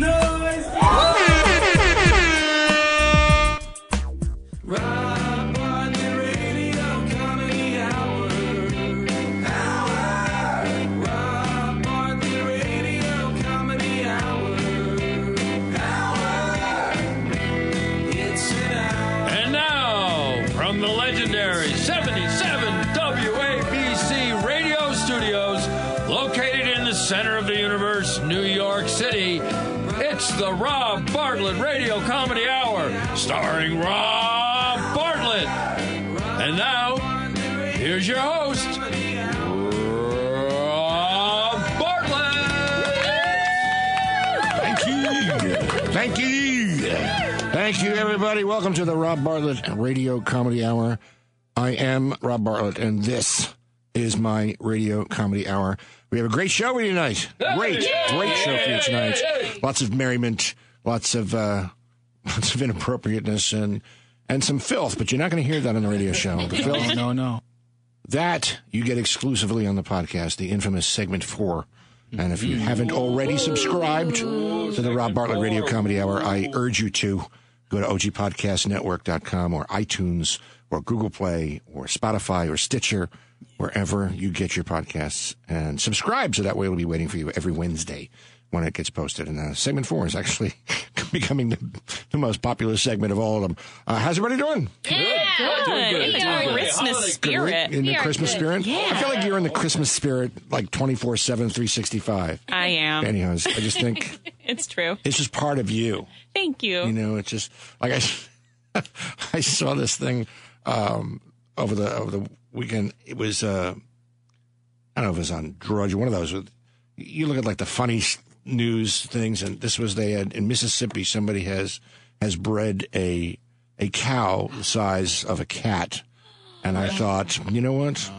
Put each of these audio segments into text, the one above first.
Rob everybody. Welcome to the Rob Bartlett Radio Comedy Hour. I am Rob Bartlett, and this is my radio comedy hour. We have a great show for you tonight. Great, great show for you tonight. Lots of merriment, lots of uh, lots of inappropriateness, and and some filth. But you're not going to hear that on the radio show. The filth, No, no. that you get exclusively on the podcast, the infamous segment four. And if you haven't already subscribed to the Rob Bartlett Radio Comedy Hour, I urge you to go to ogpodcastnetwork.com or iTunes or Google Play or Spotify or Stitcher, wherever you get your podcasts, and subscribe so that way it'll be waiting for you every Wednesday when it gets posted. And uh, segment four is actually becoming the, the most popular segment of all of them. Uh, how's everybody doing? Good. good. Your Good. Christmas spirit. In the Christmas spirit? Yeah. I feel like you're in the Christmas spirit like 24 7, 365. I am. Anyways, I just think It's true. it's just part of you. Thank you. You know, it's just like I, I saw this thing um, over the over the weekend. It was uh, I don't know if it was on Drudge one of those. With, you look at like the funny s- news things, and this was they had in Mississippi. Somebody has has bred a a cow the size of a cat, and I thought, you know what,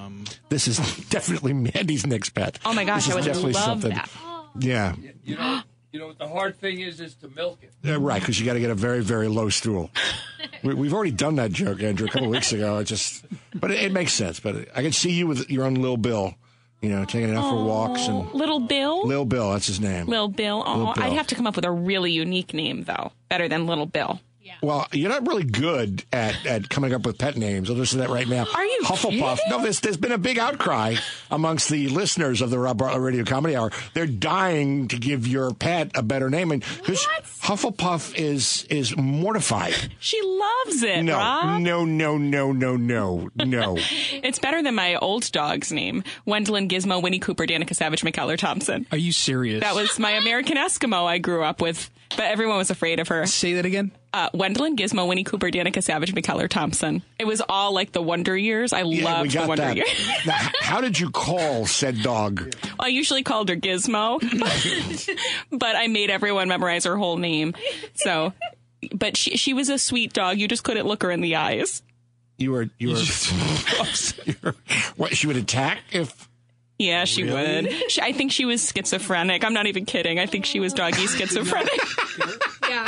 this is definitely Mandy's next pet. oh my gosh, This I is would definitely love something. that. Yeah, You know, you know what the hard thing is, is to milk it. Yeah, right, because you got to get a very, very low stool. we, we've already done that joke, Andrew, a couple of weeks ago. It just, but it, it makes sense. But I can see you with your own little Bill, you know, taking it out for walks and Little Bill? Lil Bill, that's his name. Little Bill. Oh, Little Bill. I'd have to come up with a really unique name, though. Better than Little Bill. Well, you're not really good at, at coming up with pet names. I'll just say that right now. Are you Hufflepuff. kidding? No, there's, there's been a big outcry amongst the listeners of the Rob Bartlett Radio Comedy Hour. They're dying to give your pet a better name, and because Hufflepuff is is mortified. She loves it, No, Rob. no, no, no, no, no, no. It's better than my old dog's name Wendolyn Gizmo, Winnie Cooper, Danica Savage, McKellar Thompson. Are you serious? That was my American Eskimo I grew up with, but everyone was afraid of her. Say that again. Uh, Wendolyn Gizmo, Winnie Cooper, Danica Savage, McKellar Thompson. It was all like the Wonder Years. I Yeah, loved the Wonder that. Years. Now, how did you call said dog? I usually called her Gizmo, but I made everyone memorize her whole name. So, but she she was a sweet dog. You just couldn't look her in the eyes. You were, you were, you were- what? She would attack if. Yeah, she Really? would. She, I think she was schizophrenic. I'm not even kidding. I think she was doggy schizophrenic.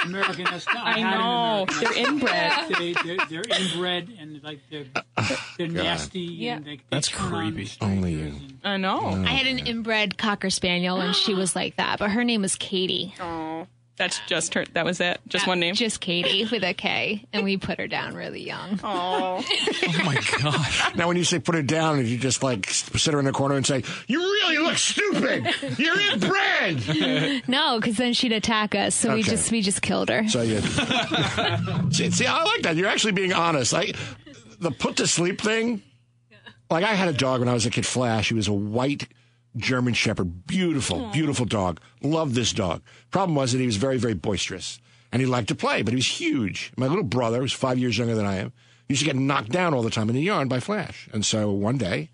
American Eskimo. I had know. American They're inbred. Eskimo. They, they're, they're inbred and like they're they're nasty and they, they That's turn on creepy. Only you. and- I know. I had an inbred cocker spaniel, and she was like that, but her name was Katie. Oh, that's just her. That was it. Just one name. Just Katie with a K, and we put her down really young. Oh, Oh my god. Now, when you say put it down, if you just like sit her in a corner and say, "You really look stupid. You're inbred." No, because then she'd attack us, so we Okay. just we just killed her. So you see, see, I like that. You're actually being honest. I the put to sleep thing. Like I had a dog when I was a kid, Flash. He was a white German Shepherd, beautiful, beautiful dog. Loved this dog. Problem was that he was very, very boisterous, and he liked to play, but he was huge. My little brother, who's five years younger than I am, used to get knocked down all the time in the yard by Flash. And so one day,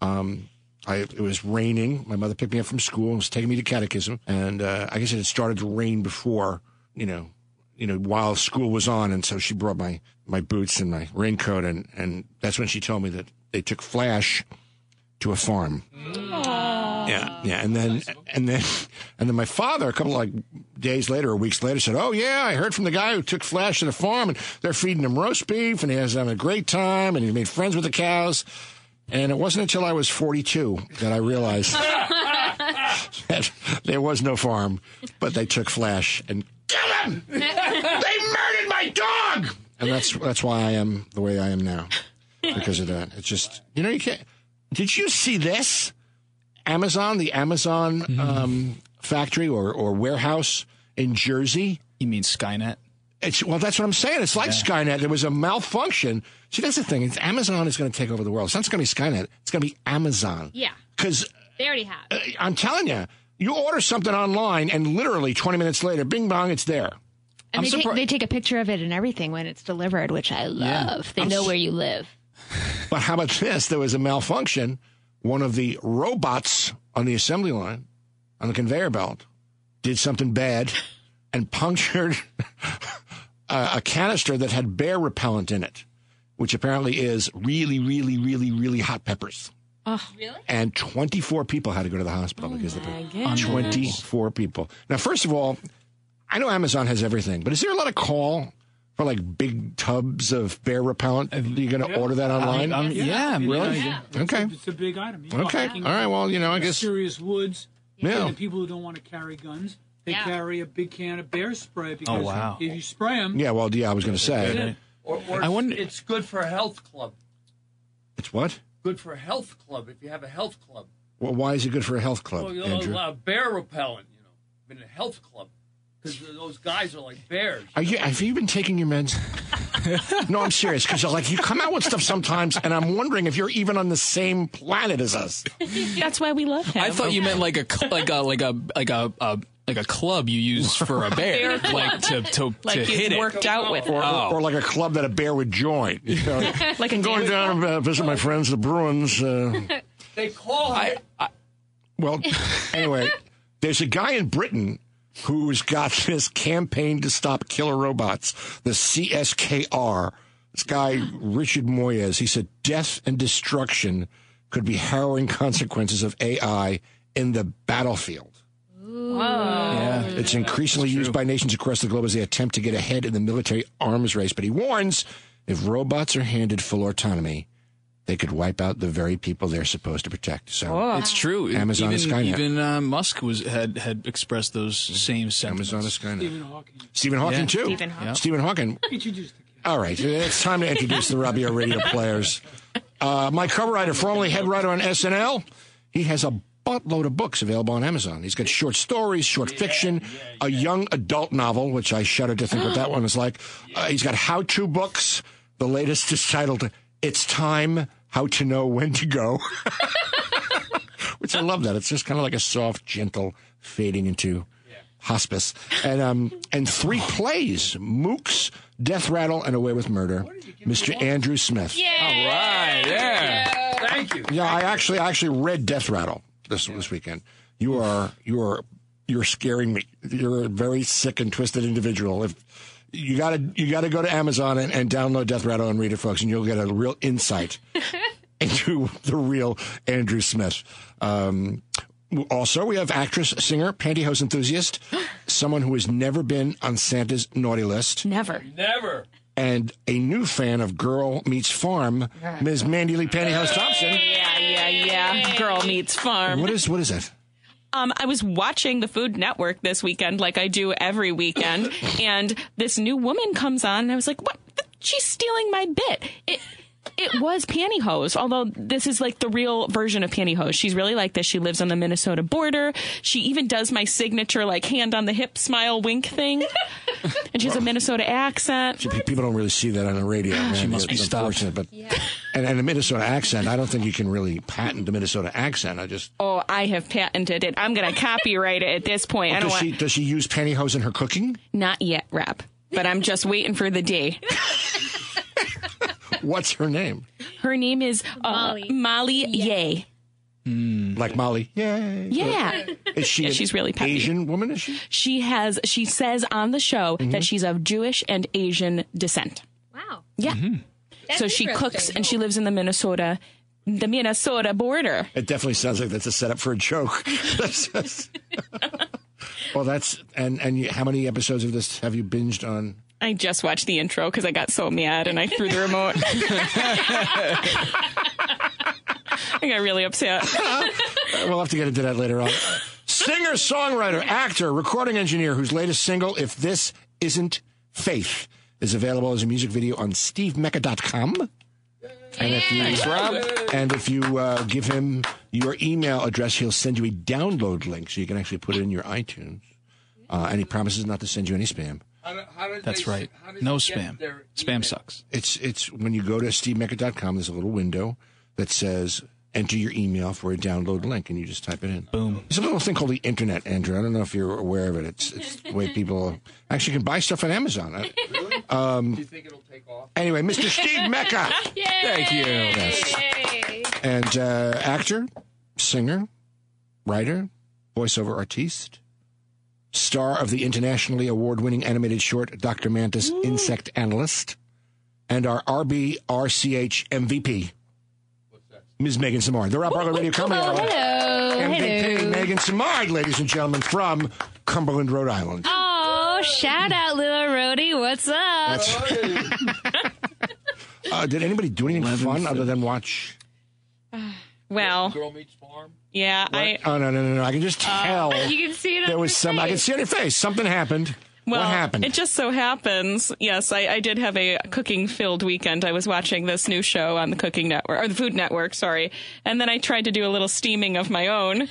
um, I, it was raining. My mother picked me up from school and was taking me to catechism. And uh, I guess it had started to rain before, you know, you know, while school was on. And so she brought my, my boots and my raincoat. And, and that's when she told me that they took Flash to a farm. Yeah, yeah, and then and then and then my father, a couple of like days later or weeks later, said, "Oh yeah, I heard from the guy who took Flash to the farm, and they're feeding him roast beef, and he has having a great time, and he made friends with the cows." And it wasn't until I was 42 that I realized that there was no farm, but they took Flash and kill him. they murdered my dog, and that's that's why I am the way I am now because of that. It's just you know you can't. Did you see this? Amazon, the Amazon um, factory or, or warehouse in Jersey. You mean Skynet? It's well, that's what I'm saying. It's like Skynet. There was a malfunction. See, that's the thing. It's Amazon is going to take over the world. It's not going to be Skynet. It's going to be Amazon. Yeah. Because They already have. I'm telling you, you order something online, and literally 20 minutes later, bing bong, it's there. And I'm they, take, they take a picture of it and everything when it's delivered, which I love. They know where you live. But how about this? There was a malfunction. One of the robots on the assembly line, on the conveyor belt, did something bad and punctured a, a canister that had bear repellent in it, which apparently is really, really, really, really hot peppers. Oh, Really? And 24 people had to go to the hospital because of it. 24 people. Now, first of all, I know Amazon has everything, but is there a lot of call for like big tubs of bear repellent? Are you going to order that online? Um, yeah, Really? Yeah. Okay. It's a big item. You know, Okay. All right. Well, you know, I guess. Serious woods. Yeah. And people who don't want to carry guns, they Yeah. carry a big can of bear spray because wow. if you spray them, Yeah. Well, yeah, I was going to say. Or, or I wonder- it's good for a health club. It's what? Good for a health club if you have a health club. Well, why is it good for a health club, Well, you know, Andrew? uh, bear repellent, you know, in a health club. Because those guys are like bears. Are you, have you been taking your meds? no, I'm serious. Because like you come out with stuff sometimes, and I'm wondering if you're even on the same planet as us. That's why we love him. I thought you meant like a like a like a like a, a like a club you use for a bear, Bear like to to, like to you hit it. worked out with. Or, Oh. or like a club that a bear would join. You know, Like a I'm going down to uh, visit my friends, the Bruins. Uh, They call him. well, anyway, there's a guy in Britain who's got this campaign to stop killer robots, the CSKR. This guy, Richard Moyes, he said death and destruction could be harrowing consequences of AI in the battlefield. Yeah. It's increasingly used by nations across the globe as they attempt to get ahead in the military arms race. But he warns if robots are handed full autonomy, they could wipe out the very people they're supposed to protect. So It's true. Amazon even, and Skynet. Even uh, Musk was had had expressed those same sentiments. Amazon is Skynet. Stephen Hawking Stephen Hawking, Yeah. too. Stephen Hawking. Stephen Hawking. introduced the. All right, it's time to introduce the Rabia Radio players. Uh, my cover writer, formerly head writer on SNL, he has a buttload of books available on Amazon. He's got short stories, short fiction, a young adult novel, which I shudder to think what that one is like. Uh, he's got how-to books. The latest is titled "It's Time: How to Know When to Go," which I love. That it's just kind of like a soft, gentle fading into hospice, and um, and three plays: Mooks, Death Rattle, and Away with Murder. Mr. Andrew Smith. All right. Yeah. Thank you. Yeah, I actually I actually read Death Rattle this this weekend. You are you are you're scaring me. You're a very sick and twisted individual. If you gotta you gotta go to Amazon and, and download Death Rattle and read it, folks, and you'll get a real insight into the real Andrew Smith. Um, also, we have actress, singer, pantyhose enthusiast, someone who has never been on Santa's naughty list, Never. Never. and a new fan of Girl Meets Farm, Ms. Mandy Lee Pantyhose Thompson. Yeah, yeah, yeah. Girl meets farm. What is what is that? Um, I was watching the Food Network this weekend, like I do every weekend, and this new woman comes on, and I was like, "What? She's stealing my bit." It it was pantyhose, although this is like the real version of pantyhose. She's really like this. She lives on the Minnesota border. She even does my signature like hand on the hip smile wink thing, and she has a Minnesota accent. P- People don't really see that on the radio. She must be stopped. But and, and the Minnesota accent, I don't think you can really patent the Minnesota accent. I just Oh, I have patented it. I'm going to copyright it at this point. I don't does want she does she use pantyhose in her cooking? not yet, rap, but I'm just waiting for the day. What's her name? Her name is uh, Molly. Molly Yeh. Like Molly? Yay! Yeah. Is she Yeah, she's really peppy. Asian woman? Is she? She has she says on the show Mm-hmm. that she's of Jewish and Asian descent. Wow. Yeah. That's so she cooks and she lives in the Minnesota the Minnesota border. It definitely sounds like that's a setup for a joke. Well, that's and and you, how many episodes of this have you binged on? I just watched the intro because I got so mad and I threw the remote. I got really upset. We'll have to get into that later on. Singer, songwriter, actor, recording engineer whose latest single, If This Isn't Faith, is available as a music video on stevemecca.com. And if you, Thanks, Rob. And if you uh, give him your email address, he'll send you a download link so you can actually put it in your iTunes. Uh, and he promises not to send you any spam. That's right. No spam. Spam sucks. It's it's when you go to stevemecca.com, there's a little window that says enter your email for a download link, and you just type it in. Boom. There's a little thing called the internet, Andrew. I don't know if you're aware of it. It's it's the way people actually can buy stuff on Amazon. Um, Do you think it'll take off? Anyway, Mr. Steve Mecca. Thank you. Yes. And uh, actor, singer, writer, voiceover artiste, star of the internationally award winning animated short Dr. Mantis Insect Analyst, and our RBRCH MVP, Ms. Megan Samard. The Rob Bartlett Radio Comedy Hour. Hello. MVP Hello. Megan Samard, ladies and gentlemen, from Cumberland, Rhode Island. Oh, shout out, little Rhodey. What's up? Uh, did anybody do anything fun other than watch? Well, Girl Meets Farm. yeah, I Oh no no no no! I can just tell you can see it on there was your some. I can see on your face something happened. Well, what happened? It just so happens, yes, I, I did have a cooking filled weekend. I was watching this new show on the Cooking Network, or the Food Network, sorry. And then I tried to do a little steaming of my own.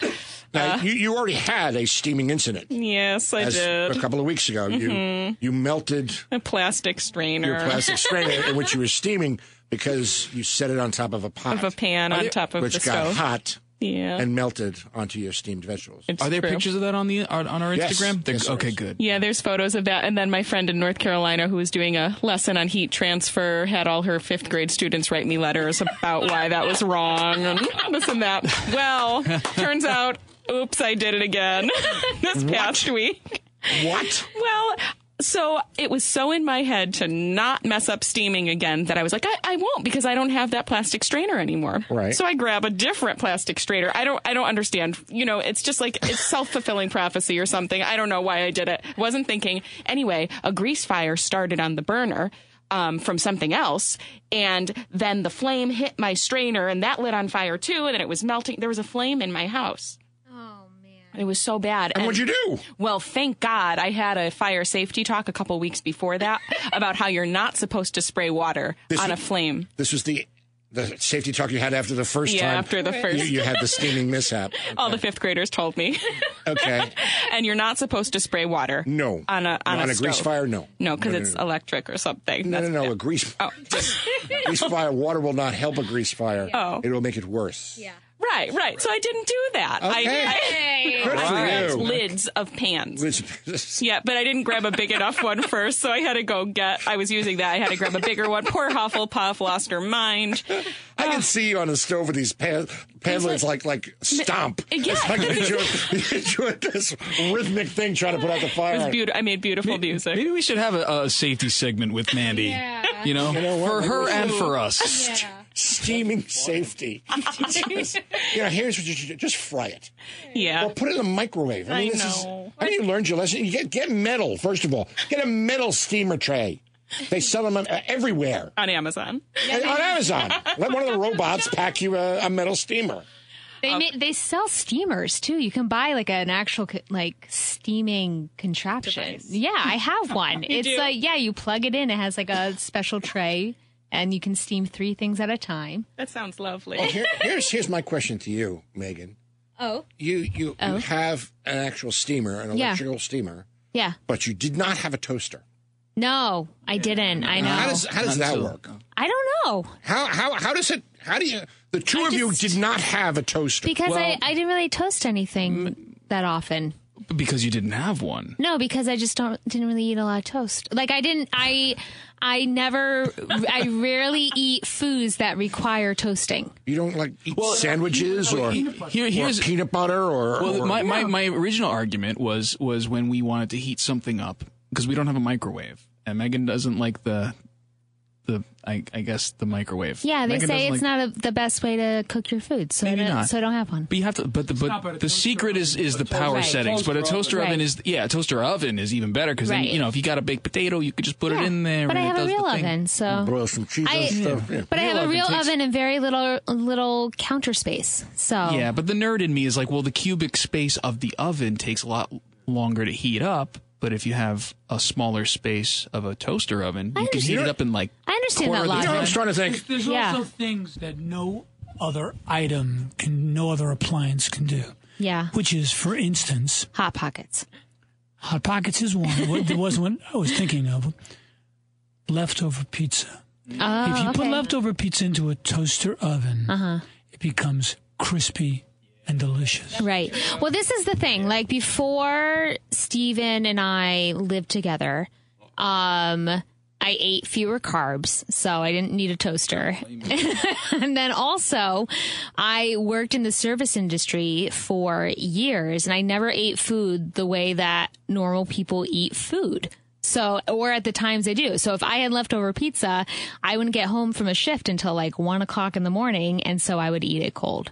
now, uh, you, you already had a steaming incident. Yes, I As did. a couple of weeks ago, you mm-hmm. you melted A plastic strainer your plastic strainer in which you were steaming because you set it on top of a pot, of a pan on top of which the got hot Yeah. and melted onto your steamed vegetables. It's Are there true. pictures of that on the on on our Yes. Instagram? They're- Yes, okay, good. Yeah, there's photos of that. And then my friend in North Carolina who was doing a lesson on heat transfer had all her fifth grade students write me letters about why that was wrong and this and that. Well, turns out, oops, I did it again this past week. What? Well, so it was so in my head to not mess up steaming again that I was like, I, I won't because I don't have that plastic strainer anymore. Right. So I grab a different plastic strainer. I don't I don't understand. You know, it's just like it's self fulfilling prophecy or something. I don't know why I did it. Wasn't thinking. Anyway, a grease fire started on the burner. Um, from something else, and then the flame hit my strainer, and that lit on fire too, and then it was melting. There was a flame in my house. Man. It was so bad. And what'd you do? Well, thank God I had a fire safety talk a couple weeks before that about how you're not supposed to spray water This on a flame. This was the the safety talk you had after the first Yeah, time. after the first. You, you had the steaming mishap. All the fifth graders told me. Okay. and you're not supposed to spray water. No. On a on No, a, on a grease stove. fire, no. No, because No, no, it's no. electric or something. No, no, That's no. bad. A grease Oh, grease fire. Water will not help a grease fire. Oh. It will make it worse. Yeah. Right, right. So I didn't do that. Okay. I, Hey. Good for I, you. lids of pans. Yeah, but I didn't grab a big enough one first, so I had to go get. I was using that. I had to grab a bigger one. Poor Hufflepuff lost her mind. I can see you on the stove with these pan, pan lids like like stomp. Yeah. Like you're you're this rhythmic thing trying to put out the It fire. was beautiful. I made beautiful music. Maybe we should have a, a safety segment with Mandy. Yeah. You know, know for her and for us. Yeah. Steaming safety. Just- you know, here's what you should do. Just fry it. Yeah. Or put it in the microwave. I, I mean, this know. Is, I mean, you learned your lesson. You get get metal first of all. Get a metal steamer tray. They sell them uh, everywhere on Amazon. And on Amazon. Let one of the robots pack you a, a metal steamer. They Um, ma- they sell steamers too. You can buy like an actual co- like steaming contraption. Device. Yeah, I have one. it's do? like yeah, you plug it in. It has like a special tray, and you can steam three things at a time. That sounds lovely. Here, here's here's my question to you, Megan. Oh, You you, Oh. you have an actual steamer, an Yeah. electrical steamer, yeah. but you did not have a toaster. No, I didn't. I know. How does how does that work? I don't know How how how does it? How do you? The two I of you did not have a toaster. because I Well- I didn't really toast anything Mm. that often. Because you didn't have one. No, because I just don't didn't really eat a lot of toast. Like I didn't I I never I rarely eat foods that require toasting. you don't like eat Well, sandwiches or, Here, or here's peanut butter or. well, or- my, my, my original argument was was when we wanted to heat something up because we don't have a microwave and Megan doesn't like the the I, I guess the microwave. Yeah, they Megan say doesn't it's like- not a, the best way to cook your food, so Maybe I don't, not. so I don't have one. But you have to. But the not, but but a the toaster secret oven- is is a the toaster- power Right. settings. But a Toaster toaster oven. oven Right. is yeah, a toaster oven is even better because then Right. you know if you got a baked potato, you could just put it Yeah, in there. but I and it have a does the real thing. oven, so Broil some cheese I- and stuff. Yeah. But I have a real oven takes- oven and very little little counter space. So Yeah, but the nerd in me is like, well, the cubic space of the oven takes a lot longer to heat up. But if you have a smaller space of a toaster oven, you can heat it up in like. I understand that of the You know. I was trying to think. There's Yeah. also things that no other item can, no other appliance can do. yeah, Which is, for instance, hot pockets. Hot Pockets is one. What- There was one I was thinking of. Leftover pizza. Oh, if you put leftover pizza into a toaster oven, Uh-huh. it becomes crispy and delicious. Right. Well, this is the thing. Like before Steven and I lived together, um, I ate fewer carbs, so I didn't need a toaster. and then also, I worked in the service industry for years and I never ate food the way that normal people eat food. So, or at the times I do. So if I had leftover pizza, I wouldn't get home from a shift until like one o'clock in the morning. And so I would eat it cold.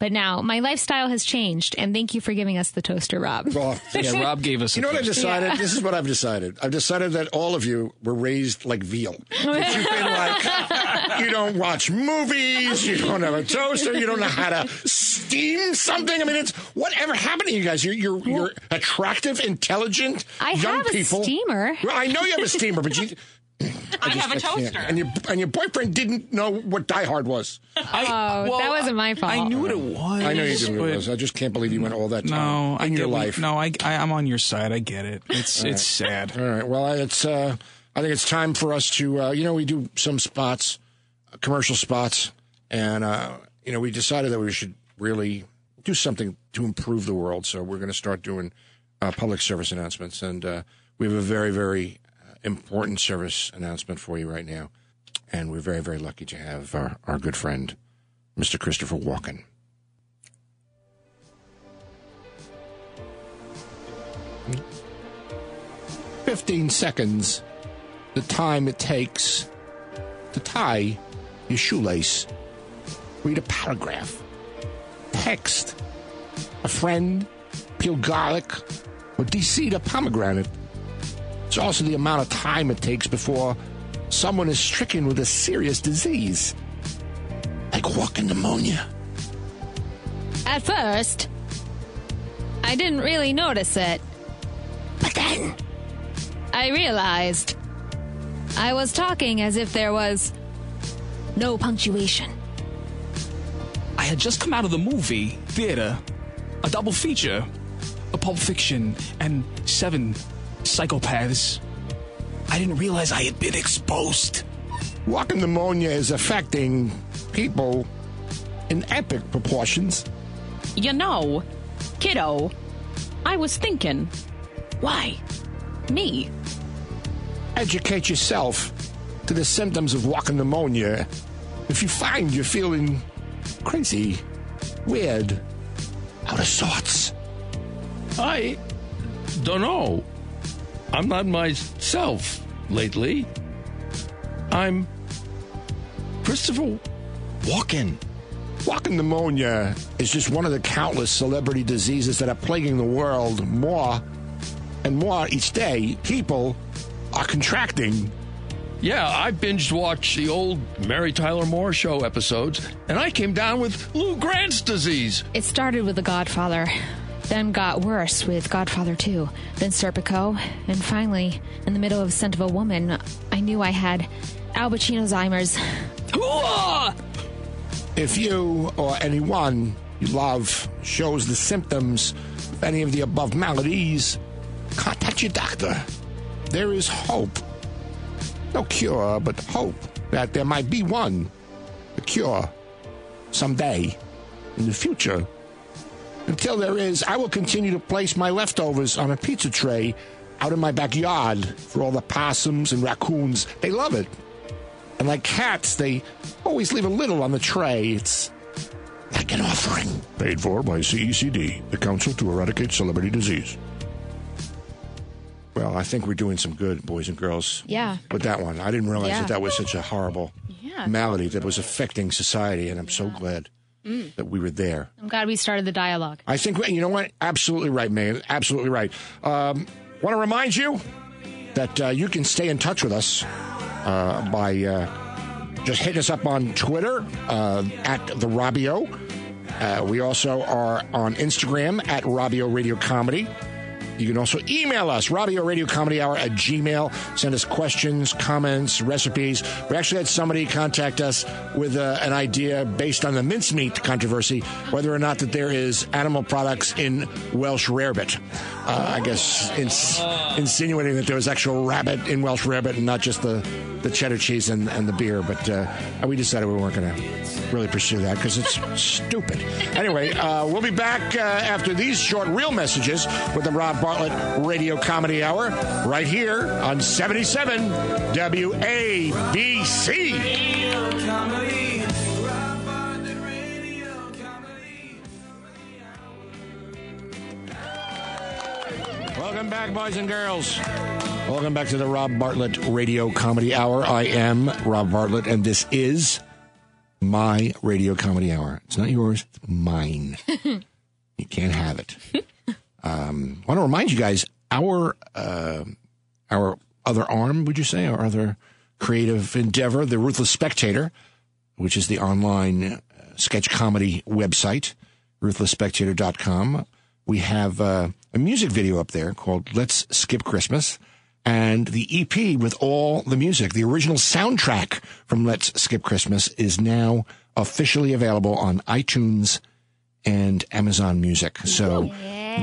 But now my lifestyle has changed, and thank you for giving us the toaster, Rob. Oh, Yeah, Rob gave us. You a know what I toaster. decided? This is what I've decided. I've decided that all of you were raised like veal. That you've been like, you don't watch movies, you don't have a toaster, you don't know how to steam something. I mean, it's whatever happened to you guys. You're you're, you're attractive, intelligent, I young have a people. steamer. Well, I know you have a steamer, but you. I have a toaster. And your and your boyfriend didn't know what Die Hard was. I, Oh, that wasn't my fault. I knew what it was. I know you didn't know what it was. I just can't believe you went all that time No, I in your get life. No, I, I I'm on your side. I get it. It's it's sad. All right. Well, it's. Uh, I think it's time for us to. Uh, you know, we do some spots, uh, commercial spots, and uh, you know, we decided that we should really do something to improve the world. So we're going to start doing uh, public service announcements, and uh, we have a very, very important service announcement for you right now, and we're very, very lucky to have our, our good friend, Mr. Christopher Walken. Fifteen seconds the time it takes to tie your shoelace. Read a paragraph. Text. A friend. Peel garlic. Or de-seed a pomegranate. It's also the amount of time it takes before someone is stricken with a serious disease. Like walking pneumonia. At first, I didn't really notice it. But then, I realized I was talking as if there was no punctuation. I had just come out of the movie theater, a double feature, a Pulp Fiction and Seven Psychopaths. I didn't realize I had been exposed. walking pneumonia is affecting people in epic proportions. You know, kiddo, I was thinking, why? Me? educate yourself to the symptoms of walking pneumonia. If you find you're feeling crazy, weird, out of sorts, I don't know. I'm not myself lately. I'm Christopher Walken. walking pneumonia is just one of the countless celebrity diseases that are plaguing the world more and more each day. People are contracting. Yeah, I binged watched the old Mary Tyler Moore show episodes, and I came down with Lou Grant's disease. It started with The Godfather, then got worse with Godfather 2, then Serpico, and finally, in the middle of Scent of a Woman, I knew I had Al Pacino's Alzheimer's. If you or anyone you love shows the symptoms of any of the above maladies, contact your doctor. There is hope. No cure, but hope that there might be one. A cure. Someday. In the future. Until there is, I will continue to place my leftovers on a pizza tray out in my backyard for all the possums and raccoons. They love it. And like cats, they always leave a little on the tray. It's like an offering. Paid for by CECD, the Council to Eradicate Celebrity Disease. Well, Well, I think we're doing some good, boys and girls. Yeah. With that one, I didn't realize Yeah. that that was such a horrible Yeah. malady that was affecting society, and I'm so glad Mm. that we were there. I'm glad we started the dialogue. I think you know what? Absolutely right, Megan. Absolutely right. Um, Want to remind you that uh, you can stay in touch with us uh, by uh, just hitting us up on Twitter uh, at the Robbio. Uh, we also are on Instagram at Robbio Radio Comedy. You can also email us, Robbio Radio Comedy Hour at Gmail. Send us questions, comments, recipes. We actually had somebody contact us with uh, an idea based on the mincemeat controversy, whether or not that there is animal products in Welsh rarebit. Uh, I guess ins- insinuating that there was actual rabbit in Welsh rarebit and not just the, the cheddar cheese and, and the beer. But uh, we decided we weren't going to really pursue that because it's stupid. Anyway, uh, we'll be back uh, after these short real messages with the Rob Bartlett Radio Comedy Hour right here on 77 WABC. Comedy. Rob Bartlett Radio Comedy. Welcome back, boys and girls. Welcome back to the Rob Bartlett Radio Comedy Hour. I am Rob Bartlett, and this is my Radio Comedy Hour. It's not yours, it's mine. you can't have it. Um, want to remind you guys, our uh, our other arm, would you say, our other creative endeavor, the Ruthless Spectator, which is the online uh, sketch comedy website, ruthlessspectator.com. We have uh, a music video up there called Let's Skip Christmas. And the EP with all the music, the original soundtrack from Let's Skip Christmas is now officially available on iTunes and Amazon Music. So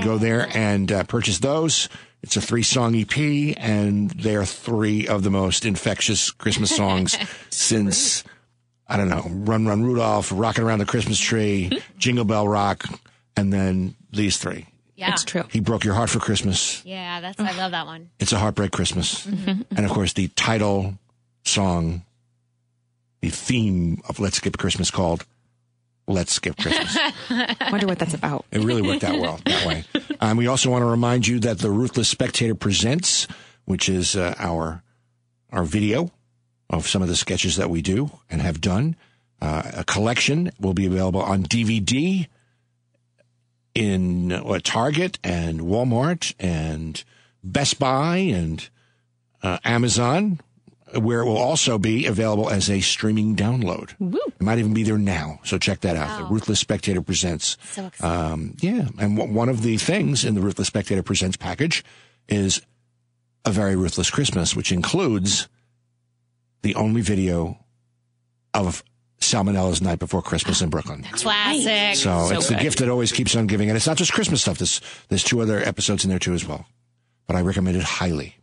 go there and uh, purchase those. It's a three song EP, and they are three of the most infectious Christmas songs since, I don't know, Run Run Rudolph, Rocking Around the Christmas Tree, Jingle Bell Rock, and then these three. Yeah. It's true. He Broke Your Heart for Christmas. Yeah, that's I love that one. It's a Heartbreak Christmas. and of course, the title song, the theme of Let's Skip Christmas called Let's Skip Christmas. Wonder what that's about. It really worked out well that way. Um, we also want to remind you that the Ruthless Spectator presents, which is uh, our our video of some of the sketches that we do and have done. Uh, a collection will be available on DVD in uh, Target and Walmart and Best Buy and uh, Amazon, where it will also be available as a streaming download. It might even be there now, so check that out. The Ruthless Spectator presents. So. Um, yeah, and w- one of the things in the Ruthless Spectator Presents package is a very ruthless Christmas, which includes the only video of Salmonella's Night Before Christmas in Brooklyn. Classic. So, So it's the gift that always keeps on giving, and it's not just Christmas stuff. There's there's two other episodes in there too as well, but I recommend it highly.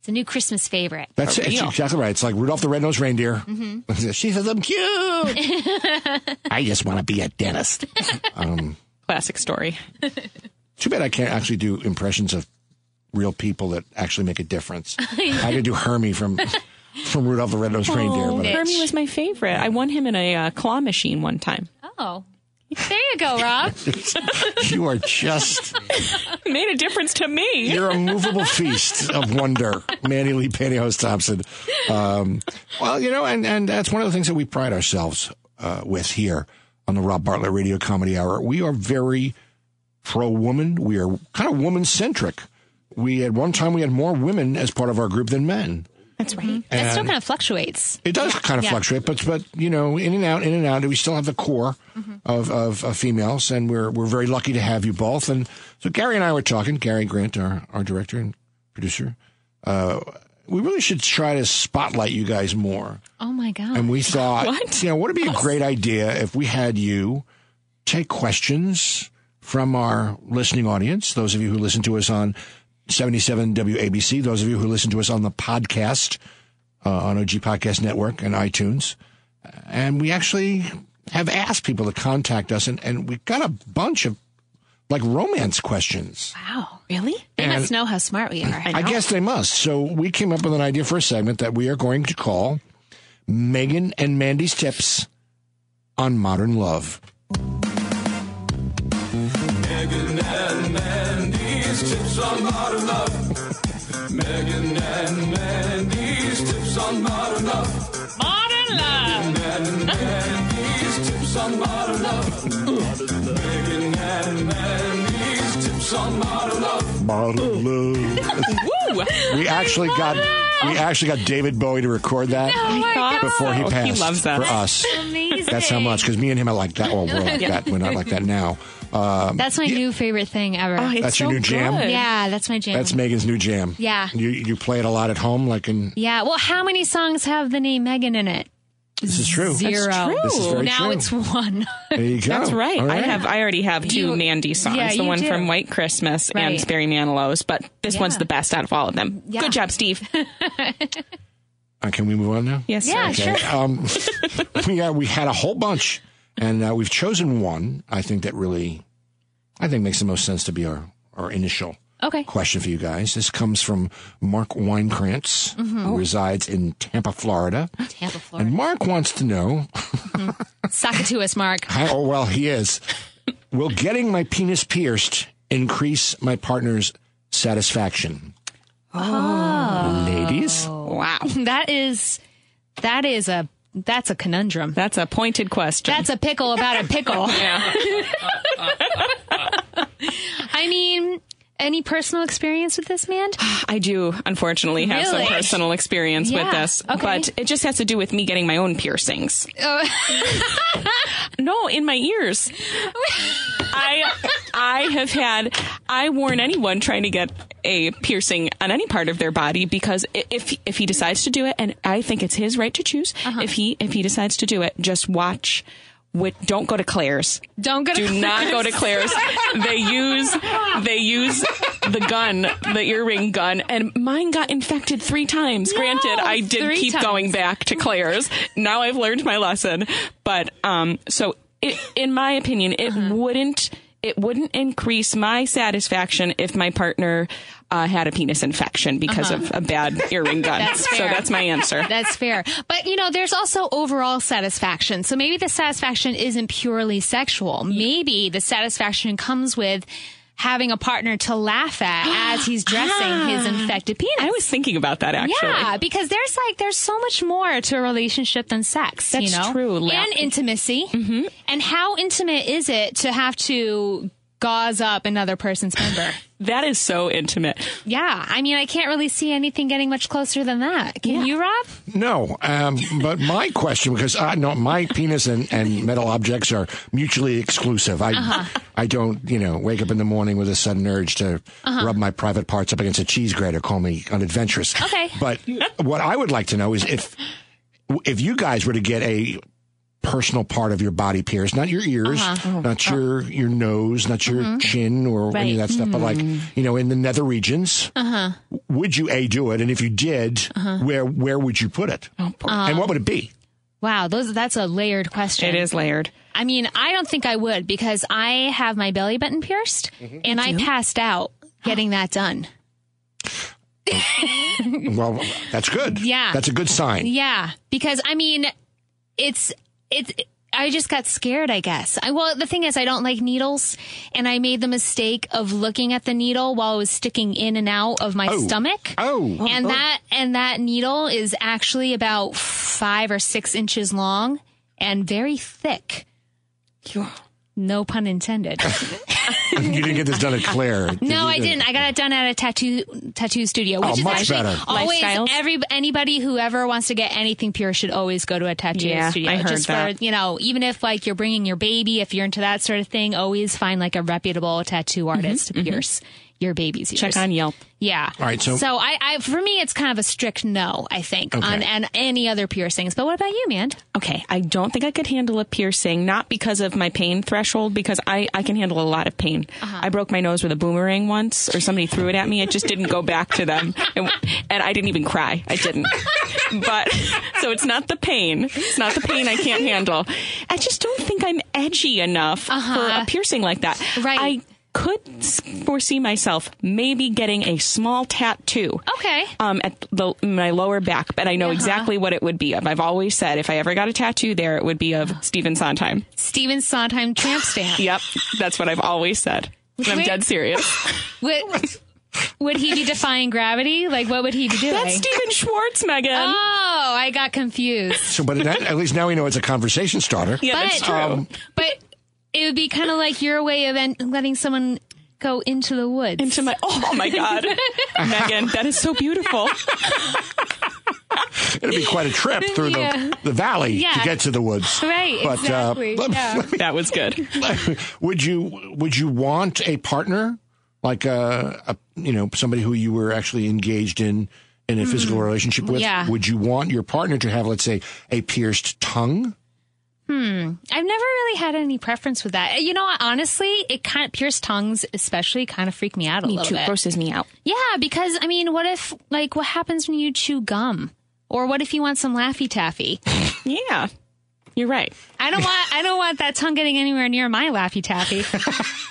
It's a new Christmas favorite. That's it. It's exactly right. It's like Rudolph the Red-Nosed Reindeer. Mm-hmm. she says, "I'm cute. I just want to be a dentist." Classic story. Too bad I can't actually do impressions of real people that actually make a difference. I could do Hermie from from Rudolph the Red-Nosed Reindeer, Oh, but Hermie was my favorite. I won him in a uh, claw machine one time. Oh. There you go, Rob. you are just Made a difference to me. you're a movable feast of wonder, Manny Lee Pantyhose Thompson. Um, well, you know, and and that's one of the things that we pride ourselves uh, with here on the Rob Bartlett Radio Comedy Hour. We are very pro woman. We are kind of woman centric. We at one time we had more women as part of our group than men. That's right. It still kind of fluctuates. It does kind of Yeah. fluctuate, but but you know, in and out, in and out. We still have the core of, of of females, and we're we're very lucky to have you both. And so Gary and I were talking. Gary Grant, our our director and producer. Uh, we really should try to spotlight you guys more. Oh my god. And we thought, What? you know, what would be a great idea if we had you take questions from our listening audience, those of you who listen to us on 77 WABC, those of you who listen to us on the podcast, uh, on OG Podcast Network and iTunes. And we actually have asked people to contact us, and, and we got a bunch of like romance questions. wow. Really? They And- must know how smart we are. I guess they must. So we came up with an idea for a segment that we are going to call Megan and Mandy's Tips on Modern Love. Modern love. Megan and Mandy's tips on modern love. Modern love. Megan and Mandy's tips on modern love. Megan and Mandy's tips on modern love. Modern love. Woo! We actually got we actually got David Bowie to record that Oh thought before he oh, passed He loves that. for us. Amazing. That's how much because me and him are like that. Well, we're like that. We're not like that now. Um, That's my new favorite thing ever. Oh, it's That's your so new jam? good. yeah, that's my jam. that's Megan's new jam. Yeah. You you play it a lot at home, like in. yeah. Well, how many songs have the name Megan in it? This is true. Zero. true. This is very now true. it's one. There you go. That's right. All I have. I already have two You- Mandy songs. yeah, the one do. from White Christmas Right. and Barry Manilow's, but this Yeah. one's the best out of all of them. Yeah. Good job, Steve. Uh, can we move on now? yes, Yeah, sir. sure. Um, we uh, we had a whole bunch, and uh, we've chosen one. I think that really, I think makes the most sense to be our our initial Okay. question for you guys. This comes from Mark Weinkrantz, who resides in Tampa, Florida. Tampa, Florida. And Mark wants to know, Suck it to us, Mark. how, oh, well, he is, will getting my penis pierced increase my partner's satisfaction? Oh. Ladies? Wow. That is, that is a, that's a conundrum. That's a pointed question. That's a pickle about a pickle. I mean, any personal experience with this, man? I do, unfortunately, have Really? some personal experience with this, okay. but it just has to do with me getting my own piercings. Oh. no, in my ears. I I have had I warn anyone trying to get a piercing on any part of their body because if if he decides to do it, and I think it's his right to choose, Uh-huh. if he if he decides to do it, just watch. With, don't go to Claire's. Don't go to Do not go to Claire's. They use they use the gun, the earring gun, and mine got infected three times. Granted, I did keep times. going back to Claire's. Now I've learned my lesson. But um, so it, in my opinion, it Uh-huh. wouldn't it wouldn't increase my satisfaction if my partner uh, had a penis infection because of a bad earring gun. Uh-huh. That's So that's my answer. That's fair. But, you know, there's also overall satisfaction. So maybe the satisfaction isn't purely sexual. Maybe the satisfaction comes with having a partner to laugh at as he's dressing his infected penis. I was thinking about that actually. Yeah, because there's like there's so much more to a relationship than sex. you That's know? true. And intimacy. Mm-hmm. And how intimate is it to have to gauze up another person's member? That is so intimate. yeah, I mean, I can't really see anything getting much closer than that. Can you, Rob? No, um, but my question, because I know my penis and, and metal objects are mutually exclusive. I Uh-huh. I don't, you know, wake up in the morning with a sudden urge to Uh-huh. rub my private parts up against a cheese grater. Call me unadventurous. Okay. But what I would like to know is if if you guys were to get a personal part of your body pierced, not your ears, Uh-huh. not your your nose, not your Mm-hmm. chin or any of that stuff, but like you know, in the nether regions, Uh-huh. would you a do it? And if you did, where where would you put it? Oh, and what would it be? Wow, those that's a layered question. It is layered. I mean, I don't think I would because I have my belly button pierced and I passed out getting that done. Well, that's good. Yeah. that's a good sign. Yeah, because I mean, it's it's. I just got scared, I guess. I, well, the thing is, I don't like needles, and I made the mistake of looking at the needle while it was sticking in and out of my Oh. stomach. Oh, and oh. that and that needle is actually about five or six inches long and very thick. No pun intended. you didn't get this done at Claire. No, I didn't. I got it done at a tattoo tattoo studio, oh, which Oh, is much actually better. always Lifestyles? every anybody who ever wants to get anything pure should always go to a tattoo Yeah, studio. I heard just that. for you know, even if like you're bringing your baby, if you're into that sort of thing, always find like a reputable tattoo artist to mm-hmm, mm-hmm. pierce your baby's ears. Check on Yelp. Yeah. All right, so- so I, I for me it's kind of a strict no. I think Okay. on and any other piercings. But what about you, man? Okay, I don't think I could handle a piercing, not because of my pain threshold, because I, I can handle a lot of pain. Uh-huh. I broke my nose with a boomerang once, or somebody threw it at me. It just didn't go back to them. And, and I didn't even cry. I didn't. But, so it's not the pain. It's not the pain I can't handle. I just don't think I'm edgy enough for a piercing like that. Uh-huh. Right. I could foresee myself maybe getting a small tattoo Okay. um, at the, my lower back, but I know Uh-huh. exactly what it would be of. I've always said if I ever got a tattoo there, it would be of Stephen Sondheim. Stephen Sondheim tramp stamp. Yep, that's what I've always said. And I'm Wait. dead serious. Wait, Would he be defying gravity? Like, what would he be doing? That's Stephen Schwartz, Megan. Oh, I got confused. So, but at, at least now we know it's a conversation starter. yeah, but, that's true. Um, but it would be kind of like your way of en- letting someone go into the woods. Into my oh my god, Megan, that is so beautiful. It'd be quite a trip through Yeah. the, the valley to get to the woods. Right, But, exactly. Uh, yeah. That was good. would you would you want a partner like a, a you know somebody who you were actually engaged in in a physical relationship with? Mm. Yeah. Would you want your partner to have, let's say, a pierced tongue? Mm. I've never really had any preference with that. You know, honestly, it kind of pierced tongues, especially, kind of freak me out a Me little too. bit. Grosses me out. Yeah, because I mean, what if like what happens when you chew gum, or what if you want some laffy taffy? Yeah, you're right. I don't want I don't want that tongue getting anywhere near my laffy taffy.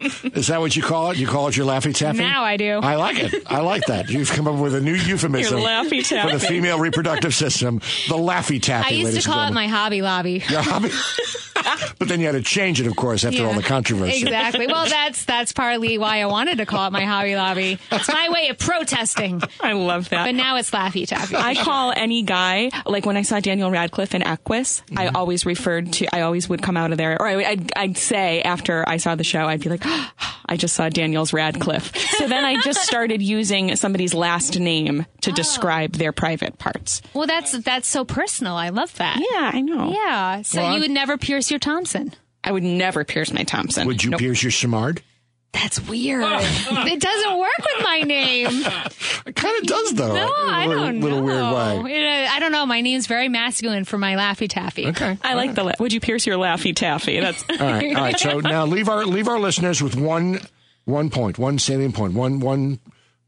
Is that what you call it? You call it your laffy taffy? now I do. I like it. I like that. You've come up with a new euphemism Your laffy for the female reproductive system. The laffy taffy. I used to call it my Hobby Lobby. Your hobby. but then you had to change it, of course, after all the controversy. Exactly. Well, that's that's partly why I wanted to call it my Hobby Lobby. It's my way of protesting. I love that. But now it's Laffy Taffy. I call any guy like when I saw Daniel Radcliffe in Equus. I mm-hmm. always referred to. I always would come out of there, or I, I'd, I'd say after I saw the show, I'd be like, oh, I just saw Daniel's Radcliffe. So then I just started using somebody's last name to oh. describe their private parts. well, that's that's so personal. I love that. Yeah, I know. Yeah. So Well, you would never pierce your Thompson. I would never pierce my Thompson. Would you Nope. pierce your Simard? That's weird. it doesn't work with my name. It kind of does, though. No, in a I little, don't little know. weird way. It, I don't know. My name's very masculine for my Laffy Taffy. Okay. I like the. la- Would you pierce your Laffy Taffy? That's. All right. All right. So now leave our leave our listeners with one one point, one salient point, one one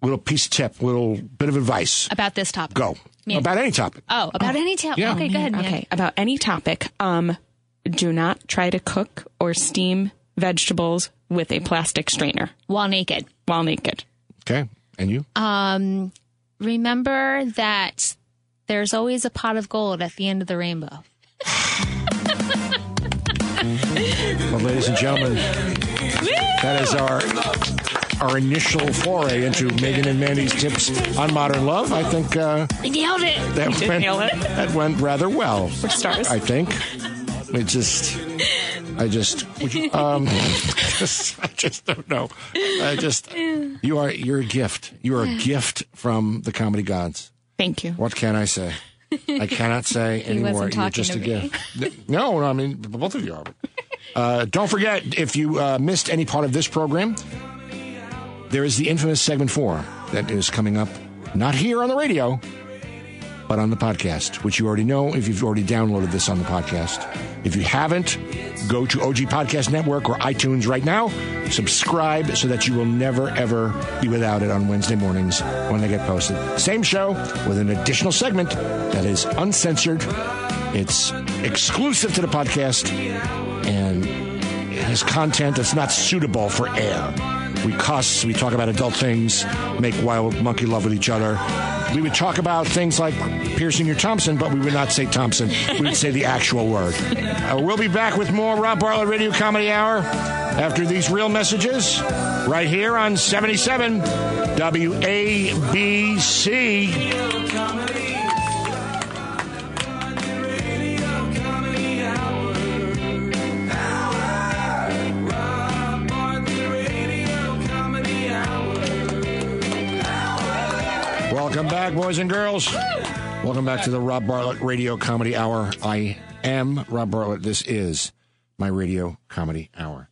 little piece of tip, little bit of advice. About this topic. Go Me. about any topic. Oh, about any tail. Yeah. Okay, go ahead. man. Okay, about any topic. Um, do not try to cook or steam vegetables with a plastic strainer While naked. while naked. Okay. And you? Um, remember that there's always a pot of gold at the end of the rainbow. Well, ladies and gentlemen, that is our our initial foray into Megan and Mandy's tips on modern love. I think uh, nailed it. that did went nail it. that went rather well. stars. I think. It just, I just, would you, um, just, I just don't know. I just, you are, you're a gift. You are a gift from the comedy gods. Thank you. What can I say? I cannot say anymore. You're just a gift. No, no, I mean both of you are. Uh, don't forget if you uh, missed any part of this program, there is the infamous segment four that is coming up, not here on the radio, but on the podcast, which you already know if you've already downloaded this on the podcast. If you haven't, go to OG Podcast Network or iTunes right now. Subscribe so that you will never, ever be without it on Wednesday mornings when they get posted. Same show with an additional segment that is uncensored. It's exclusive to the podcast and has content that's not suitable for air. We cuss, we talk about adult things, make wild monkey love with each other. We would talk about things like piercing your Thompson, but we would not say Thompson. We would say the actual word. Uh, we'll be back with more Rob Bartlett Radio Comedy Hour after these real messages right here on 77 WABC. Welcome back, boys and girls. Welcome back to the Rob Bartlett Radio Comedy Hour. I am Rob Bartlett. This is my Radio Comedy Hour.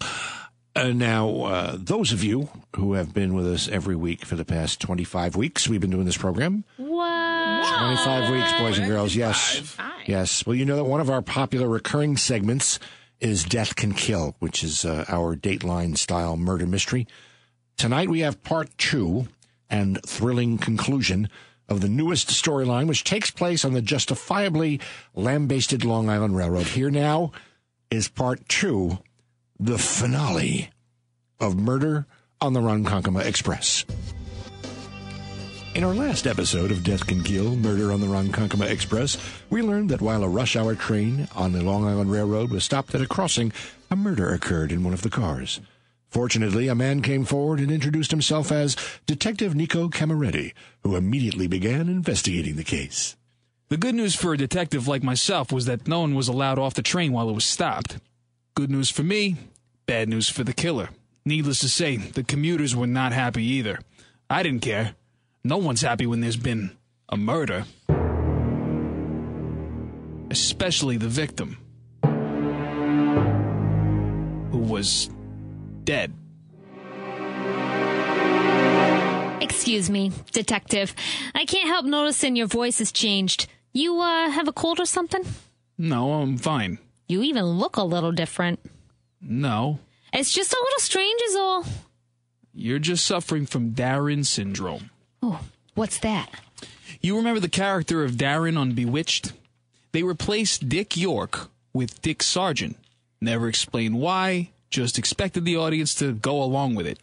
Uh, now, uh, those of you who have been with us every week for the past 25 weeks, we've been doing this program. What? 25 weeks, boys and girls. Yes. Yes. Well, you know that one of our popular recurring segments is Death Can Kill, which is uh, our Dateline style murder mystery. Tonight we have part two and thrilling conclusion of the newest storyline, which takes place on the justifiably lambasted Long Island Railroad. Here now is part two, the finale of Murder on the Ronkonkoma Express. In our last episode of Death Can Kill Murder on the Ronkonkoma Express, we learned that while a rush hour train on the Long Island Railroad was stopped at a crossing, a murder occurred in one of the cars. Fortunately, a man came forward and introduced himself as Detective Nico Camaretti, who immediately began investigating the case. The good news for a detective like myself was that no one was allowed off the train while it was stopped. Good news for me, bad news for the killer. Needless to say, the commuters were not happy either. I didn't care. No one's happy when there's been a murder. Especially the victim, who was dead. Excuse me, detective. I can't help noticing your voice has changed. You, uh, have a cold or something? No, I'm fine. You even look a little different. No, It's just a little strange, is all. you're just suffering from Darrin syndrome. Oh, what's that? You remember the character of Darrin on Bewitched? They replaced Dick York with Dick Sargent. Never explained why, just expected the audience to go along with it.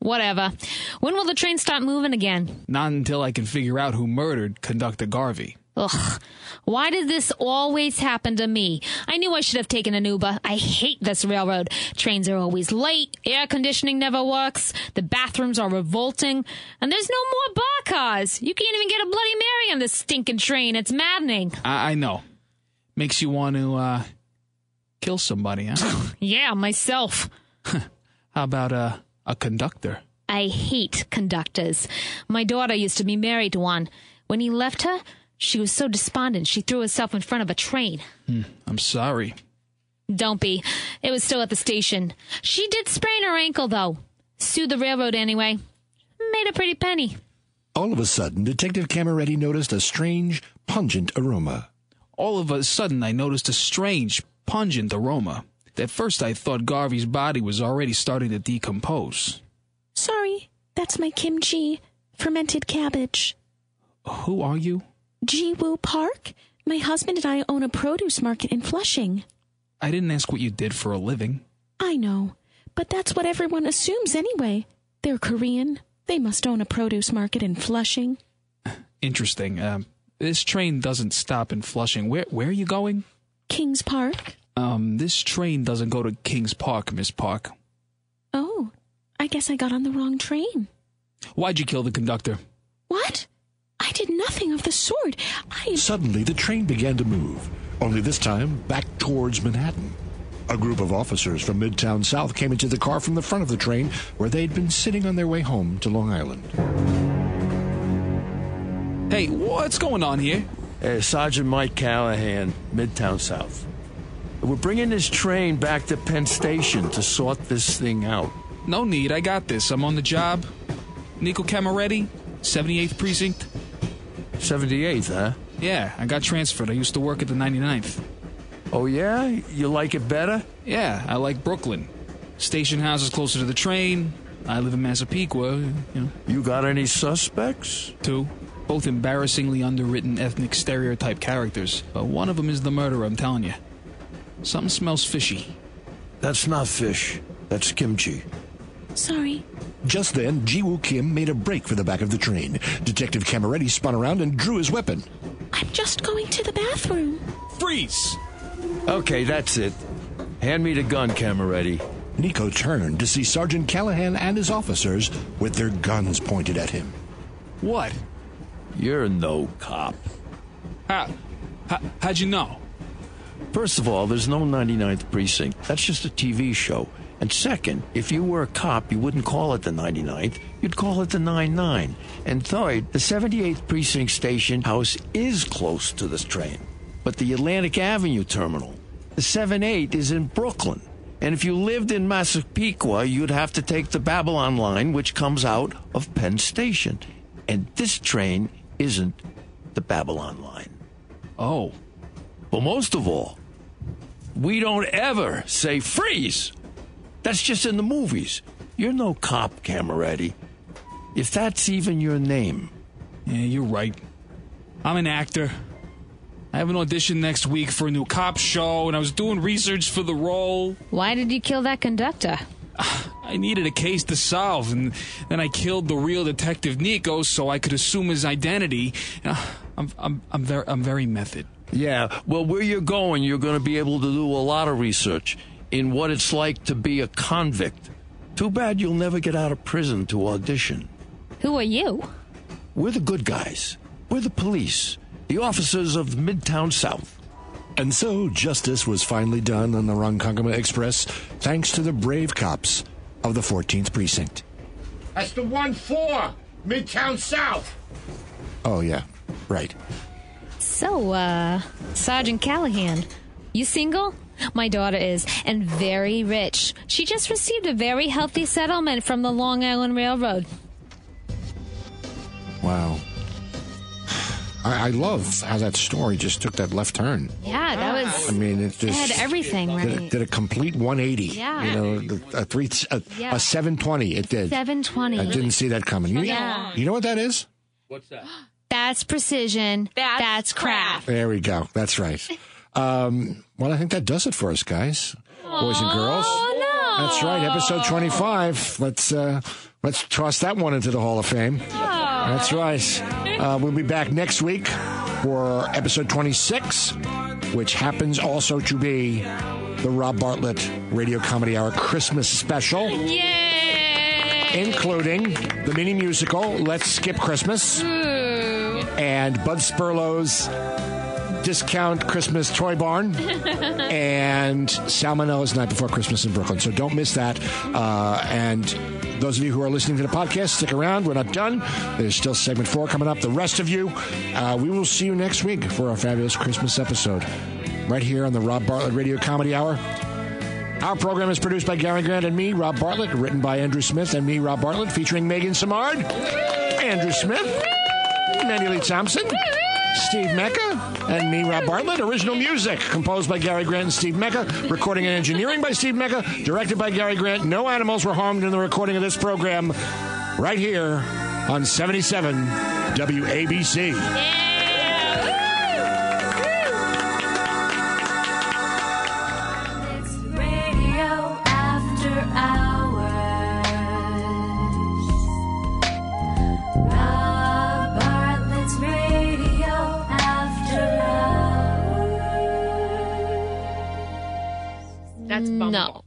Whatever. When will the train start moving again? Not until I can figure out who murdered Conductor Garvey. Ugh. Why did this always happen to me? I knew I should have taken an Uber. I hate this railroad. Trains are always late. Air conditioning never works. The bathrooms are revolting. And there's no more bar cars. You can't even get a Bloody Mary on this stinking train. It's maddening. I, I know. Makes you want to, uh, kill somebody, huh? Yeah, myself. How about, uh, a conductor? I hate conductors. My daughter used to be married to one. When he left her, she was so despondent she threw herself in front of a train. I'm sorry. Don't be. It was still at the station. She did sprain her ankle, though. Sued the railroad anyway. Made a pretty penny. All of a sudden, Detective Camaretti noticed a strange, pungent aroma. All of a sudden, I noticed a strange, pungent aroma. At first, I thought Garvey's body was already starting to decompose. Sorry, that's my kimchi, fermented cabbage. Who are you? Ji Woo Park? My husband and I own a produce market in Flushing. I didn't ask what you did for a living. I know, but that's what everyone assumes anyway. They're Korean. They must own a produce market in Flushing. Interesting. Um, this train doesn't stop in Flushing. Where where are you going? Kings Park? Um, this train doesn't go to Kings Park, Miss Park. Oh, I guess I got on the wrong train. Why'd you kill the conductor? What? I did nothing of the sort. I. Suddenly, the train began to move, only this time back towards Manhattan. A group of officers from Midtown South came into the car from the front of the train where they'd been sitting on their way home to Long Island. Hey, what's going on here? Uh, Sergeant Mike Callahan, Midtown South. We're bringing this train back to Penn Station to sort this thing out. No need. I got this. I'm on the job. Nico Camaretti, 78th Precinct. 78th, huh? Yeah, I got transferred. I used to work at the 99th. Oh, yeah? You like it better? Yeah, I like Brooklyn. Station house is closer to the train. I live in Massapequa, you know, You got any suspects? too. Both embarrassingly underwritten ethnic stereotype characters. But one of them is the murderer, I'm telling you. Something smells fishy. That's not fish. That's kimchi. Sorry. Just then, Jiwoo Kim made a break for the back of the train. Detective Camaretti spun around and drew his weapon. I'm just going to the bathroom. Freeze! Okay, that's it. Hand me the gun, Camaretti. Nico turned to see Sergeant Callahan and his officers with their guns pointed at him. What? You're no cop. How, how, how'd you know? First of all, there's no 99th precinct. That's just a TV show. And second, if you were a cop, you wouldn't call it the 99th. You'd call it the 99. And third, the 78th precinct station house is close to this train. But the Atlantic Avenue terminal, the 78 is in Brooklyn. And if you lived in Massapequa, you'd have to take the Babylon line, which comes out of Penn Station. And this train isn't the Babylon line. Oh, But most of all, we don't ever say freeze. That's just in the movies. You're no cop, Camaretti. If that's even your name. yeah, you're right. I'm an actor. I have an audition next week for a new cop show, and I was doing research for the role. Why did you kill that conductor? I needed a case to solve, and then I killed the real detective Nico so I could assume his identity. Uh, I'm, I'm, I'm very, I'm very method. Yeah, well, where you're going, you're going to be able to do a lot of research in what it's like to be a convict. Too bad you'll never get out of prison to audition. Who are you? We're the good guys. We're the police, the officers of Midtown South. And so justice was finally done on the Ronkonkoma Express thanks to the brave cops of the 14th Precinct. That's the one four, Midtown South. Oh, yeah, right. So, uh, Sergeant Callahan, you single? My daughter is, and very rich. She just received a very healthy settlement from the Long Island Railroad. Wow. I, I love how that story just took that left turn. Yeah, that was. I mean, it It just had everything did, right. a, did a complete 180. Yeah. You know, a three, a, Yeah. a 720. It did. 720. I didn't see that coming. You, Yeah. you know what that is? What's that? That's precision. That's, craft. There we go. That's right. Um, well, I think that does it for us, guys, boys and girls. Oh no! That's right. Episode 25. Let's uh, let's toss that one into the Hall of Fame. That's right. Uh, we'll be back next week for episode 26, which happens also to be the Rob Bartlett Radio Comedy Hour Christmas special, Yay! including the mini musical Let's Skip Christmas and Bud Spurlow's Discount Christmas Toy Barn and Salmonella's Night Before Christmas in Brooklyn. So don't miss that. Uh, and those of you who are listening to the podcast, stick around. We're not done. There's still segment four coming up. The rest of you, uh, we will see you next week for our fabulous Christmas episode right here on the Rob Bartlett Radio Comedy Hour. Our program is produced by Gary Grant and me, Rob Bartlett, written by Andrew Smith and me, Rob Bartlett, featuring Megan Samard, Andrew Smith, Lee Thompson, Steve Mecca, and me, Rob Bartlett. Original music composed by Gary Grant and Steve Mecca. Recording and engineering by Steve Mecca. Directed by Gary Grant. No animals were harmed in the recording of this program right here on 77 WABC. It's That's Bumble. No.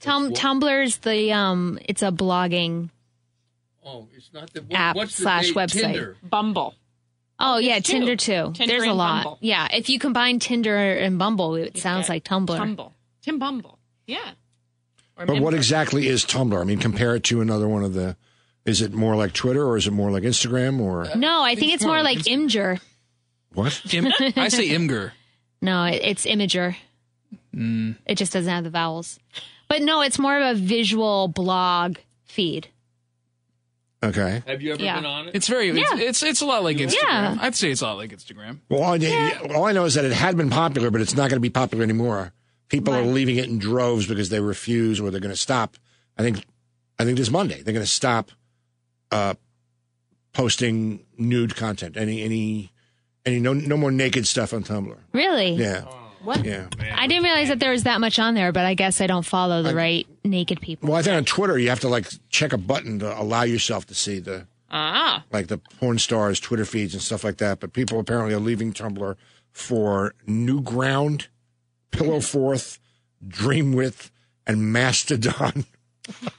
Tum- Tumblr's the um. It's a blogging. Oh, it's not the App what's the slash date? website. Tinder. Bumble. Oh yeah, two. Tinder too. Tinder There's a and lot. Bumble. Yeah, if you combine Tinder and Bumble, it sounds like Tumblr. Tumble. Tim Bumble. Yeah. Or But what Mimble. exactly is Tumblr? I mean, compare it to another one of the. Is it more like Twitter or is it more like Instagram or No, I think it's more like Imgur. what? Im- I say Imgur. No, it, it's Imager. It just doesn't have the vowels. But no, it's more of a visual blog feed. Okay. Have you ever Yeah. been on it? It's very. It's, Yeah. it's it's a lot like Instagram. Yeah. I'd say it's a lot like Instagram. Well, all I, all I know is that it had been popular, but it's not going to be popular anymore. People are leaving it in droves because they refuse or they're going to stop. I think, I think this Monday they're going to stop uh, posting nude content. Any, any, any no, no more naked stuff on Tumblr. Really? Yeah, What? yeah. I didn't realize that there was that much on there, but I guess I don't follow the right naked people. Well, I think on Twitter you have to like check a button to allow yourself to see the Ah. like the porn stars' Twitter feeds and stuff like that. But people apparently are leaving Tumblr for Newground, Pillowfort, Dreamwidth, and Mastodon.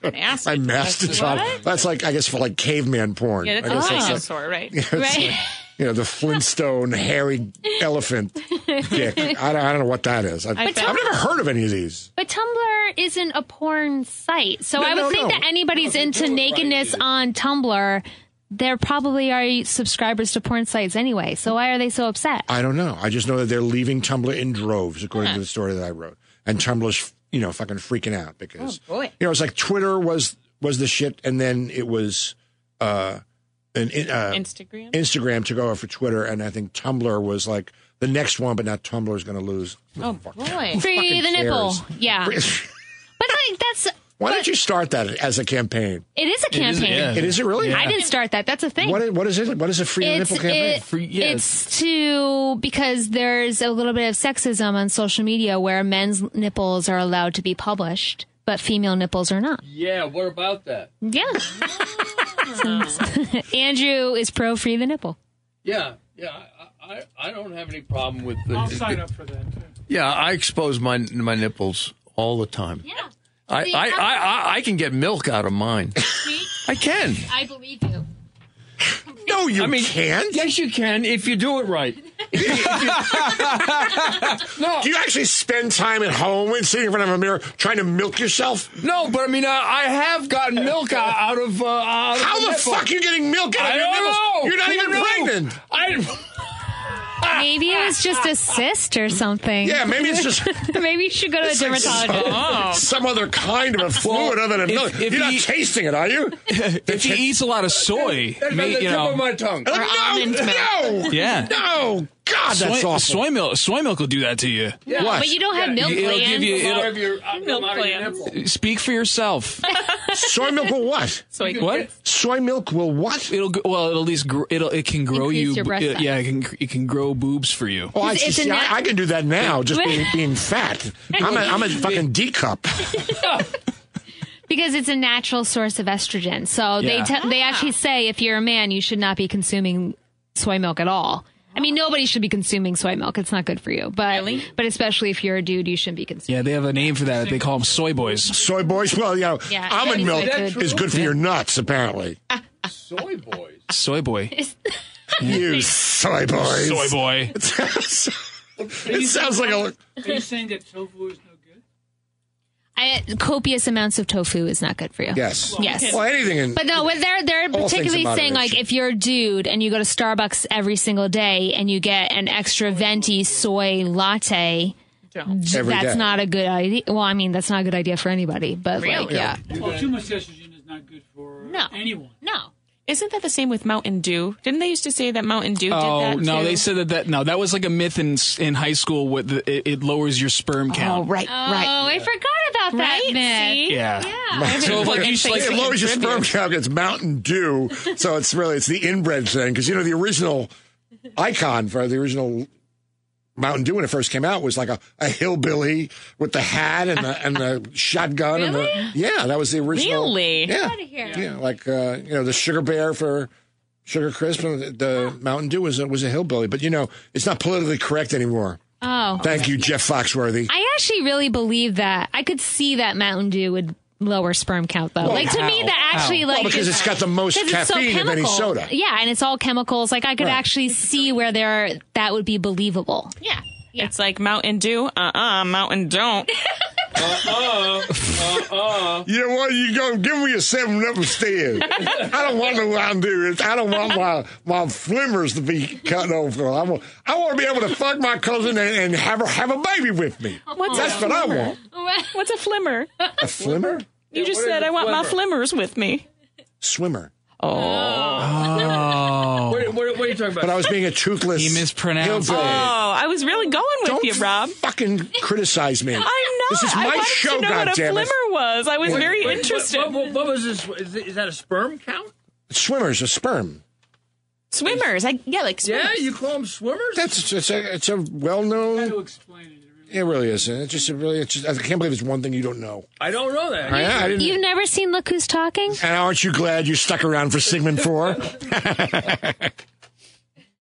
Nasty. I Mastodon. What? That's like I guess for like caveman porn. Yeah, that's I guess a that's dinosaur, right? It's Right. like, you know, the Flintstone hairy elephant dick. I don't, I don't know what that is. I've, I've never heard of any of these. But Tumblr isn't a porn site. So No, I would no, think no. that anybody's into nakedness on Tumblr, there probably are subscribers to porn sites anyway. So why are they so upset? I don't know. I just know that they're leaving Tumblr in droves, according to the story that I wrote. And Tumblr's, you know, fucking freaking out because, Oh, boy. you know, it's like Twitter was was the shit, and then it was uh, an uh, Instagram. Instagram took over for Twitter, and I think Tumblr was like the next one, but now Tumblr's going to lose. oh boy. Free fucking the nipple. Yeah. But like that's Why don't you start that as a campaign? it is a campaign. yeah. It is it really? I didn't start that. That's a thing. What is, what is it? What is a free it's nipple campaign? it- Free- yeah, it's to because there's a little bit of sexism on social media where men's nipples are allowed to be published, but female nipples are not. Yeah, what about that? Yeah. Andrew is pro free the nipple. Yeah, yeah. I, I, I don't have any problem with the. I'll sign up for that. Too. Yeah, I expose my my nipples all the time. Yeah. I, I, I, I, I can get milk out of mine. I can. I believe you. No, you I mean, can't. Yes, you can if you do it right. no, Do you actually spend time at home and sitting in front of a mirror trying to milk yourself? no, but I mean, I, I have gotten milk out, out of. Uh, out of How the nipple. fuck are you getting milk out of I your don't nipples? know. You're not Who even knew? pregnant. I. Maybe it was just a cyst or something. Yeah, maybe it's just Maybe you should go to a It's like dermatologist. some other kind of a fluid other than if- milk. if You're not he- tasting it, are you? If he eats a lot of soy, That's may, the you tip know, of my tongue. no, almond milk. no, Yeah. no. God, that's soy, awful. soy milk. Soy milk will do that to you. What? But you don't have milk It'll give you. It'll, uh, of your, out Milk out glands. speak for yourself. Soy milk will what? So What? Soy milk will what? It'll well. It'll at least gr- it'll it can grow Increase you. your breast it- yeah, it can it can grow boobs for you. Oh, I, It's- it's see, nat- I, I can do that now, just being, being fat. I'm a, I'm a fucking D cup. Because it's a natural source of estrogen. So they Yeah. te- they actually ah. say if you're a man, you should not be consuming soy milk at all. I mean, nobody should be consuming soy milk. It's not good for you. But but especially if you're a dude, you shouldn't be consuming. Yeah, they have a name for that. They call them soy boys. Soy boys, well, you know, Yeah, almond that milk is good. is good for your nuts, apparently. Soy boys. Soy boy. You soy boys. Soy boy. it sounds like a. Are you saying that tofu is no good? I, copious amounts of tofu is not good for you. Yes. Yes. Well, anything in. But no, what they're they're All things particularly saying like if you're a dude and you go to Starbucks every single day and you get an extra venti soy latte, Every that's day. not a good idea. Well, I mean that's not a good idea for anybody. But like, yeah, Well, too much estrogen is not good for No. anyone. no. Isn't that the same with Mountain Dew? Didn't they used to say that Mountain Dew did Oh that no, too? they said that that no, that was like a myth in in high school. With the, it, it lowers your sperm count. Oh, count. right, Oh, right. I forgot about that Right? myth. See? Yeah. So like you should, like it lowers your sperm count. It's Mountain Dew, so it's really it's the inbred thing because you know the original icon for the original Mountain Dew when it first came out was like a, a hillbilly with the hat and the and the shotgun and the yeah that was the original Really? yeah yeah like uh, you know the sugar bear for Sugar Crisp and the, the Mountain Dew was a, was a hillbilly but you know it's not politically correct anymore. Oh, Thank you, Jeff Foxworthy. I actually really believe that. I could see that Mountain Dew would lower sperm count though. like to me, how? that actually How? like Well, because it's got the most it's so caffeine of any soda. Yeah, and it's all chemicals. Like I could Right. actually see where there that would be believable. Yeah. It's like Mountain Dew. Uh uh Mountain don't. Uh uh-uh, uh. Uh-uh. You know what? You go give me a seven up instead. I don't want no Mountain Dew. I don't want my my flimmers to be cut off. I want, I want to be able to fuck my cousin and, and have her have a baby with me. What's That's a what I want. What's a flimmer? A flimmer, You just said I want my flimmers with me. swimmer. Oh. What, what, what are you talking about? But I was being a toothless. He mispronounced hillbilly. Oh, I was really going with Don't you, Rob. fucking criticize me. I'm not. This is I my wanted show, to know what a goddammit. flimmer was. I was very What- interested. What, what, what was this? Is, is that a sperm count? Swimmers, a sperm. Swimmers. I yeah, like swimmers. Yeah, you call them swimmers? That's it's a it's a well known. To explain it. It really- It really is. It just it really. It's just, I can't believe it's one thing you don't know. I don't know that. I, I didn't. You've never seen Look Who's Talking? and aren't you glad you stuck around for segment four?